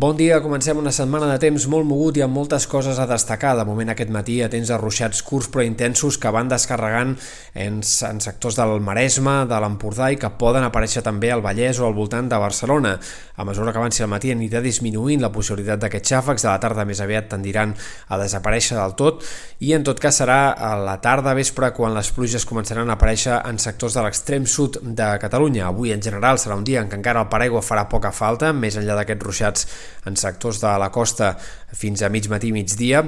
Bon dia, comencem una setmana de temps molt mogut i amb moltes coses a destacar. De moment aquest matí tens arruixats curts però intensos que van descarregant en, en sectors del Maresme, de l'Empordà i que poden aparèixer també al Vallès o al voltant de Barcelona. A mesura que avanci el matí anirà disminuint la possibilitat d'aquests xàfecs, de la tarda més aviat tendiran a desaparèixer del tot i en tot cas serà a la tarda vespre quan les pluges començaran a aparèixer en sectors de l'extrem sud de Catalunya. Avui en general serà un dia en què encara el paraigua farà poca falta, més enllà d'aquests ruixats en sectors de la costa fins a mig matí migdia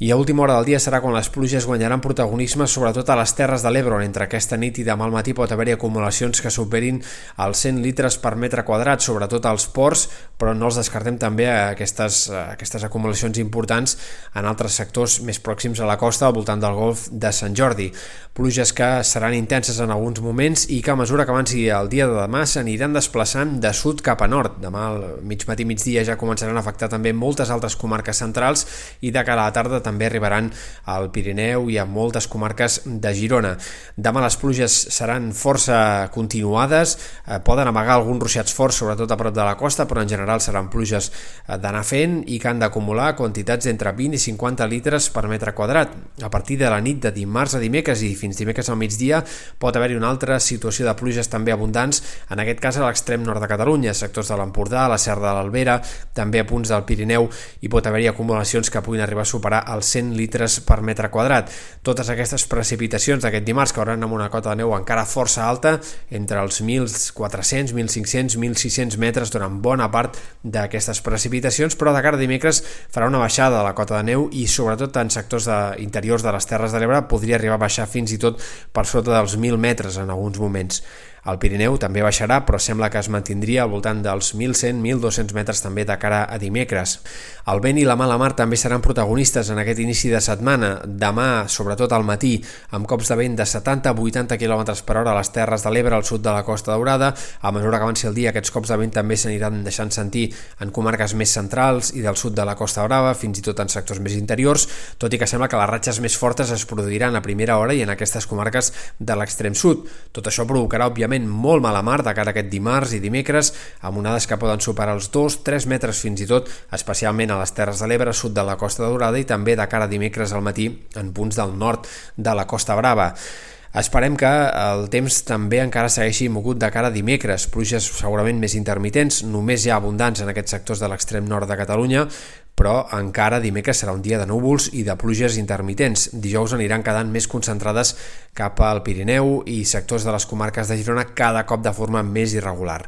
i a última hora del dia serà quan les pluges guanyaran protagonisme sobretot a les Terres de l'Ebre, on entre aquesta nit i demà al matí pot haver-hi acumulacions que superin els 100 litres per metre quadrat, sobretot als ports, però no els descartem també aquestes, aquestes acumulacions importants en altres sectors més pròxims a la costa, al voltant del golf de Sant Jordi. Pluges que seran intenses en alguns moments i que a mesura que avanci el dia de demà s'aniran desplaçant de sud cap a nord. Demà al mig matí migdia ja començaran a afectar també moltes altres comarques centrals i de cara a la tarda també arribaran al Pirineu i a moltes comarques de Girona. Demà les pluges seran força continuades, eh, poden amagar alguns ruixats forts, sobretot a prop de la costa, però en general seran pluges eh, d'anar fent i que han d'acumular quantitats d'entre 20 i 50 litres per metre quadrat. A partir de la nit de dimarts a dimecres i fins dimecres al migdia pot haver-hi una altra situació de pluges també abundants, en aquest cas a l'extrem nord de Catalunya, sectors de l'Empordà, la Serra de l'Albera, també a punts del Pirineu i pot haver-hi acumulacions que puguin arribar a superar els 100 litres per metre quadrat. Totes aquestes precipitacions d'aquest dimarts cauran amb una cota de neu encara força alta, entre els 1.400, 1.500, 1.600 metres durant bona part d'aquestes precipitacions, però de cara a dimecres farà una baixada de la cota de neu i sobretot en sectors de, interiors de les Terres de l'Ebre podria arribar a baixar fins i tot per sota dels 1.000 metres en alguns moments. El Pirineu també baixarà, però sembla que es mantindria al voltant dels 1.100-1.200 metres també de cara a dimecres. El vent i la mala mar també seran protagonistes en aquest inici de setmana. Demà, sobretot al matí, amb cops de vent de 70-80 km per hora a les Terres de l'Ebre al sud de la Costa Daurada. A mesura que avanci el dia, aquests cops de vent també s'aniran deixant sentir en comarques més centrals i del sud de la Costa Brava, fins i tot en sectors més interiors, tot i que sembla que les ratxes més fortes es produiran a primera hora i en aquestes comarques de l'extrem sud. Tot això provocarà, òbviament, òbviament molt mala mar de cara a aquest dimarts i dimecres, amb onades que poden superar els 2-3 metres fins i tot, especialment a les Terres de l'Ebre, sud de la Costa Daurada i també de cara a dimecres al matí en punts del nord de la Costa Brava. Esperem que el temps també encara segueixi mogut de cara a dimecres, pluges segurament més intermitents, només ha abundants en aquests sectors de l'extrem nord de Catalunya, però encara dimecres serà un dia de núvols i de pluges intermitents. Dijous aniran quedant més concentrades cap al Pirineu i sectors de les comarques de Girona cada cop de forma més irregular.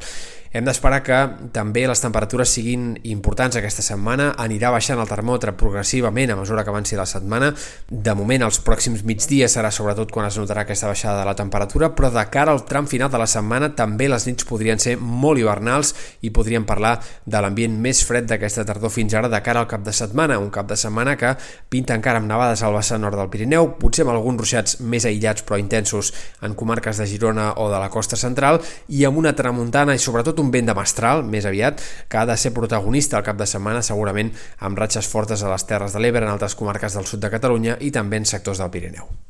Hem d'esperar que també les temperatures siguin importants aquesta setmana. Anirà baixant el termòmetre progressivament a mesura que avanci la setmana. De moment, els pròxims migdies serà sobretot quan es notarà aquesta baixada de la temperatura, però de cara al tram final de la setmana també les nits podrien ser molt hivernals i podríem parlar de l'ambient més fred d'aquesta tardor fins ara de cara al cap de setmana, un cap de setmana que pinta encara amb nevades al vessant nord del Pirineu, potser amb alguns ruixats més aïllats però intensos en comarques de Girona o de la costa central i amb una tramuntana i sobretot un vent de mestral, més aviat, que ha de ser protagonista al cap de setmana, segurament amb ratxes fortes a les Terres de l'Ebre, en altres comarques del sud de Catalunya i també en sectors del Pirineu.